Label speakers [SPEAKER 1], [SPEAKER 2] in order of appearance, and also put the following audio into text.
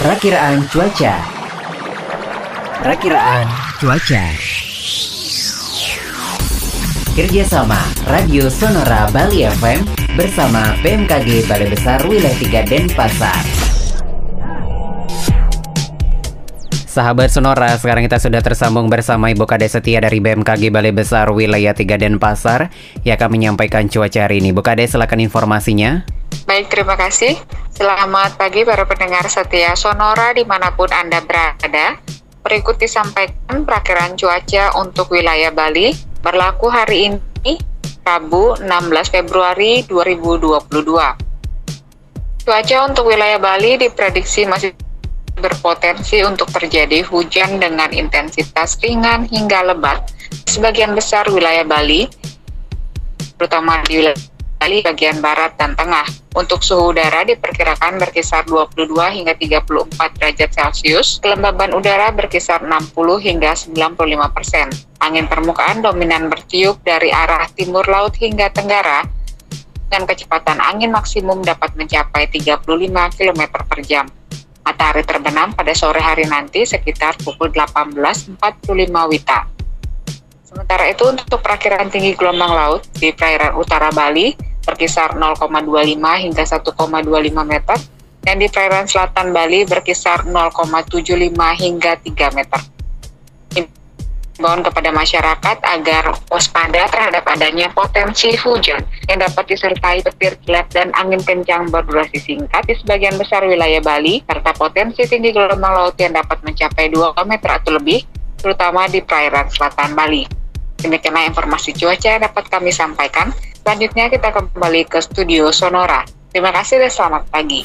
[SPEAKER 1] Perakiraan cuaca. Perakiraan cuaca. Kerjasama Radio Sonora Bali FM bersama BMKG Balai Besar Wilayah 3 Denpasar. Sahabat Sonora, sekarang kita sudah tersambung bersama Ibu Kade Setia dari BMKG Balai Besar Wilayah 3 Denpasar yang akan menyampaikan cuaca hari ini. Bu Kade, silakan informasinya.
[SPEAKER 2] Baik, terima kasih. Selamat pagi para pendengar setia Sonora di mana pun Anda berada. Berikut disampaikan perakiraan cuaca untuk wilayah Bali berlaku hari ini, Rabu 16 Februari 2022. Cuaca untuk wilayah Bali diprediksi masih berpotensi untuk terjadi hujan dengan intensitas ringan hingga lebat sebagian besar wilayah Bali, terutama di wilayah Bali bagian barat dan tengah. Untuk suhu udara diperkirakan berkisar 22 hingga 34 derajat Celcius, kelembaban udara berkisar 60 hingga 95 persen. Angin permukaan dominan bertiup dari arah timur laut hingga tenggara, dengan kecepatan angin maksimum dapat mencapai 35 km per jam. Matahari terbenam pada sore hari nanti sekitar pukul 18.45 Wita. Sementara itu untuk perakiraan tinggi gelombang laut di perairan utara Bali berkisar 0,25 hingga 1,25 meter dan di perairan selatan Bali berkisar 0,75 hingga 3 meter. Imbauan kepada masyarakat agar waspada terhadap adanya potensi hujan yang dapat disertai petir kilat dan angin kencang berdurasi singkat di sebagian besar wilayah Bali, serta potensi tinggi gelombang laut yang dapat mencapai 2 meter atau lebih, terutama di perairan selatan Bali. Demikianlah informasi cuaca yang dapat kami sampaikan. Selanjutnya kita kembali ke studio Sonora. Terima kasih dan selamat pagi.